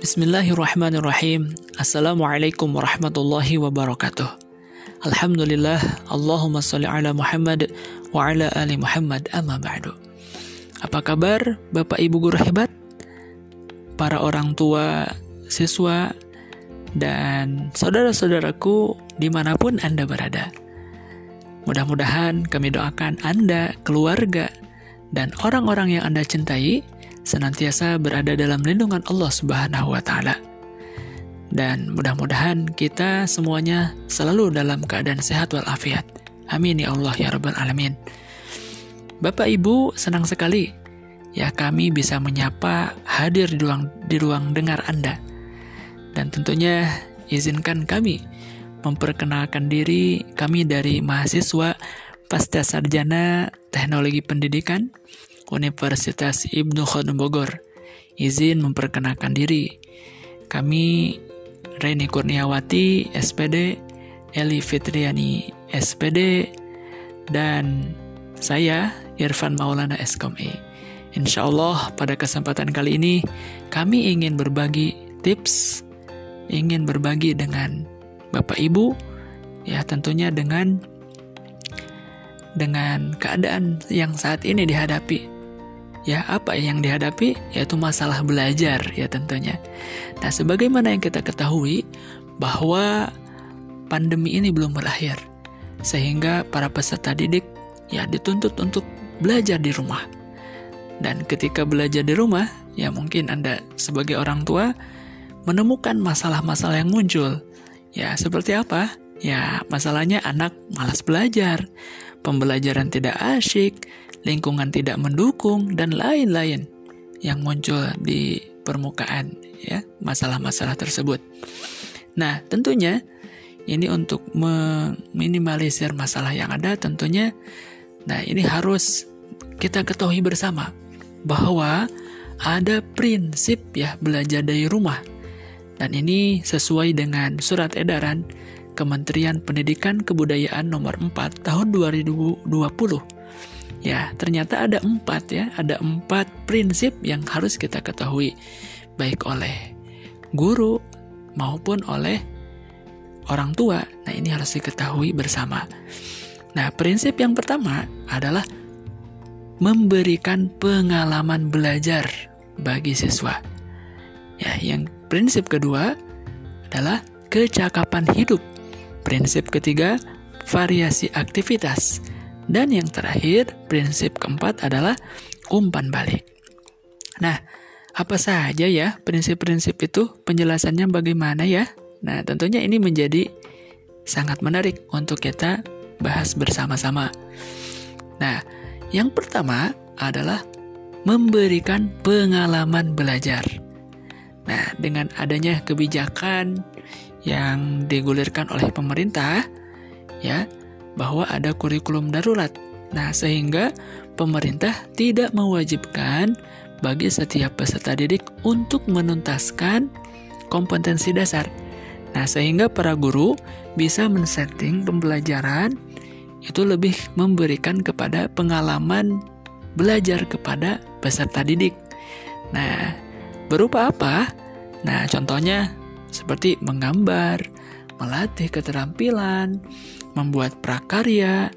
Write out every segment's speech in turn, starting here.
Bismillahirrahmanirrahim. Assalamualaikum warahmatullahi wabarakatuh. Alhamdulillah, Allahumma salli ala Muhammad wa ala ali Muhammad amma ba'du. Apa kabar Bapak Ibu guru hebat? Para orang tua, siswa, dan saudara-saudaraku di mana pun Anda berada. Mudah-mudahan kami doakan Anda, keluarga, dan orang-orang yang Anda cintai senantiasa berada dalam lindungan Allah Subhanahu wa taala. Dan mudah-mudahan kita semuanya selalu dalam keadaan sehat walafiat. Amin ya Allah ya rabbal alamin. Bapak Ibu, senang sekali ya kami bisa menyapa hadir di ruang di ruang dengar Anda. Dan tentunya izinkan kami memperkenalkan diri kami dari mahasiswa Pasca Sarjana Teknologi Pendidikan Universitas Ibnu Khaldun Bogor. Izin memperkenalkan diri. Kami Reni Kurniawati, SPD, Eli Fitriani, SPD, dan saya Irfan Maulana SKME. Insya Allah pada kesempatan kali ini kami ingin berbagi tips, ingin berbagi dengan Bapak Ibu, ya tentunya dengan dengan keadaan yang saat ini dihadapi ya apa yang dihadapi yaitu masalah belajar ya tentunya. Nah, sebagaimana yang kita ketahui bahwa pandemi ini belum berakhir sehingga para peserta didik ya dituntut untuk belajar di rumah. Dan ketika belajar di rumah, ya mungkin Anda sebagai orang tua menemukan masalah-masalah yang muncul. Ya, seperti apa? Ya, masalahnya anak malas belajar, pembelajaran tidak asyik, lingkungan tidak mendukung, dan lain-lain yang muncul di permukaan ya masalah-masalah tersebut. Nah, tentunya ini untuk meminimalisir masalah yang ada tentunya nah ini harus kita ketahui bersama bahwa ada prinsip ya belajar dari rumah. Dan ini sesuai dengan surat edaran Kementerian Pendidikan Kebudayaan nomor 4 tahun 2020 Ya, ternyata ada empat ya, ada empat prinsip yang harus kita ketahui, baik oleh guru maupun oleh orang tua. Nah, ini harus diketahui bersama. Nah, prinsip yang pertama adalah memberikan pengalaman belajar bagi siswa. Ya, yang prinsip kedua adalah kecakapan hidup. Prinsip ketiga, variasi aktivitas. Dan yang terakhir, prinsip keempat adalah umpan balik. Nah, apa saja ya prinsip-prinsip itu? Penjelasannya bagaimana ya? Nah, tentunya ini menjadi sangat menarik untuk kita bahas bersama-sama. Nah, yang pertama adalah memberikan pengalaman belajar. Nah, dengan adanya kebijakan yang digulirkan oleh pemerintah, ya, bahwa ada kurikulum darurat. Nah, sehingga pemerintah tidak mewajibkan bagi setiap peserta didik untuk menuntaskan kompetensi dasar. Nah, sehingga para guru bisa men-setting pembelajaran itu lebih memberikan kepada pengalaman belajar kepada peserta didik. Nah, berupa apa? Nah, contohnya seperti menggambar, melatih keterampilan, membuat prakarya.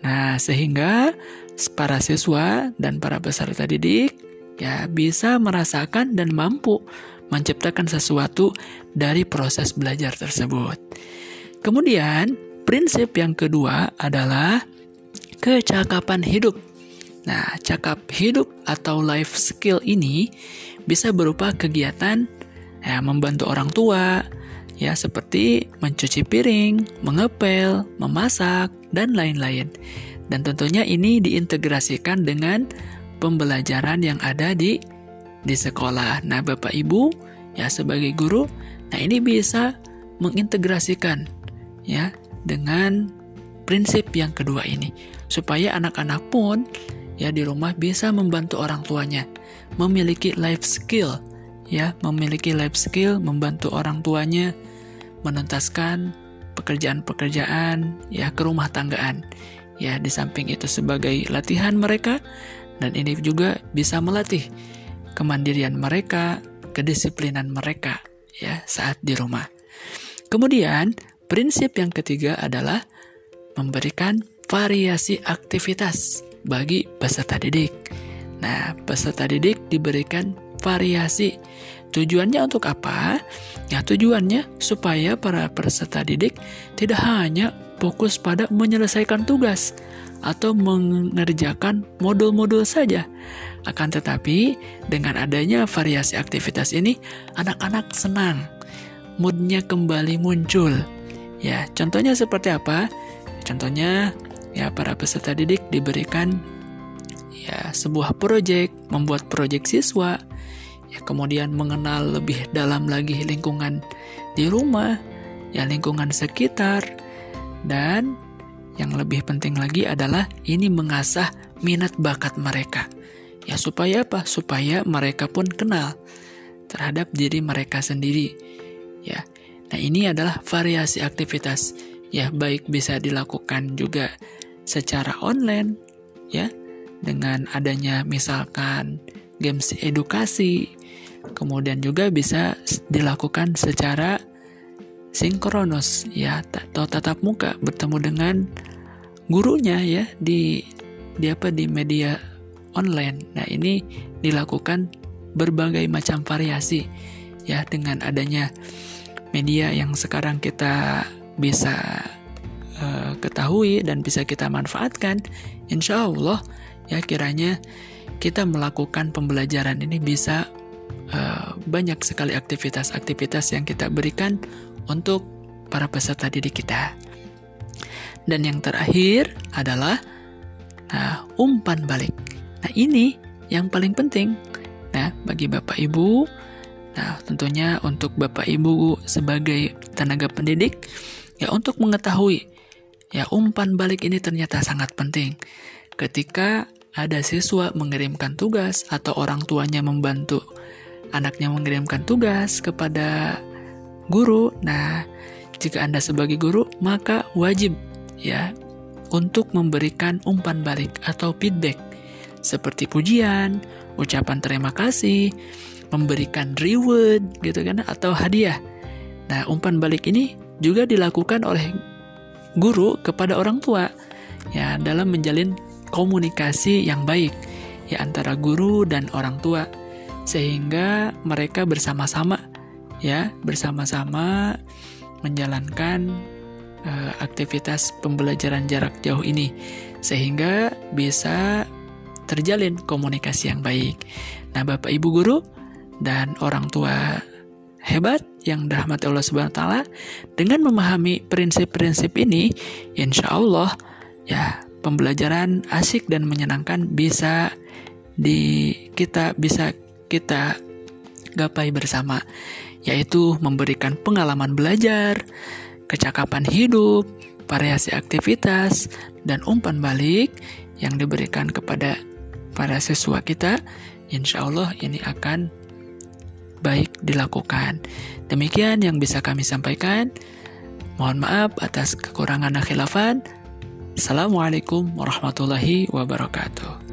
Nah, sehingga para siswa dan para peserta didik ya bisa merasakan dan mampu menciptakan sesuatu dari proses belajar tersebut. Kemudian, prinsip yang kedua adalah kecakapan hidup. Nah, cakap hidup atau life skill ini bisa berupa kegiatan ya, membantu orang tua, ya seperti mencuci piring, mengepel, memasak, dan lain-lain. Dan tentunya ini diintegrasikan dengan pembelajaran yang ada di di sekolah. Nah, Bapak Ibu ya sebagai guru, nah ini bisa mengintegrasikan ya dengan prinsip yang kedua ini supaya anak-anak pun ya di rumah bisa membantu orang tuanya memiliki life skill ya memiliki life skill membantu orang tuanya menuntaskan pekerjaan-pekerjaan ya ke rumah tanggaan. Ya, di samping itu sebagai latihan mereka dan ini juga bisa melatih kemandirian mereka, kedisiplinan mereka ya saat di rumah. Kemudian, prinsip yang ketiga adalah memberikan variasi aktivitas bagi peserta didik. Nah, peserta didik diberikan variasi. Tujuannya untuk apa? Ya, tujuannya supaya para peserta didik tidak hanya fokus pada menyelesaikan tugas atau mengerjakan modul-modul saja. Akan tetapi, dengan adanya variasi aktivitas ini, anak-anak senang moodnya kembali muncul. Ya, contohnya seperti apa? Contohnya, ya para peserta didik diberikan ya sebuah proyek, membuat proyek siswa, ya kemudian mengenal lebih dalam lagi lingkungan di rumah, ya lingkungan sekitar, dan yang lebih penting lagi adalah ini mengasah minat bakat mereka. Ya supaya apa? Supaya mereka pun kenal terhadap diri mereka sendiri ya. Nah, ini adalah variasi aktivitas ya, baik bisa dilakukan juga secara online ya dengan adanya misalkan games edukasi. Kemudian juga bisa dilakukan secara sinkronus ya atau tatap muka bertemu dengan gurunya ya di di apa di media online. Nah, ini dilakukan berbagai macam variasi ya dengan adanya media yang sekarang kita bisa uh, ketahui dan bisa kita manfaatkan, insya Allah ya kiranya kita melakukan pembelajaran ini bisa uh, banyak sekali aktivitas-aktivitas yang kita berikan untuk para peserta didik kita. Dan yang terakhir adalah nah umpan balik. Nah ini yang paling penting. Nah bagi bapak ibu Nah, tentunya untuk Bapak Ibu sebagai tenaga pendidik ya untuk mengetahui ya umpan balik ini ternyata sangat penting. Ketika ada siswa mengirimkan tugas atau orang tuanya membantu anaknya mengirimkan tugas kepada guru. Nah, jika Anda sebagai guru, maka wajib ya untuk memberikan umpan balik atau feedback seperti pujian, ucapan terima kasih, memberikan reward gitu kan atau hadiah. Nah, umpan balik ini juga dilakukan oleh guru kepada orang tua ya dalam menjalin komunikasi yang baik ya antara guru dan orang tua sehingga mereka bersama-sama ya bersama-sama menjalankan uh, aktivitas pembelajaran jarak jauh ini sehingga bisa terjalin komunikasi yang baik. Nah, Bapak Ibu guru, dan orang tua hebat yang dirahmati Allah Subhanahu wa taala dengan memahami prinsip-prinsip ini insya Allah ya pembelajaran asik dan menyenangkan bisa di kita bisa kita gapai bersama yaitu memberikan pengalaman belajar, kecakapan hidup, variasi aktivitas dan umpan balik yang diberikan kepada para siswa kita insya Allah ini akan baik dilakukan. Demikian yang bisa kami sampaikan. Mohon maaf atas kekurangan dan khilafan. Assalamualaikum warahmatullahi wabarakatuh.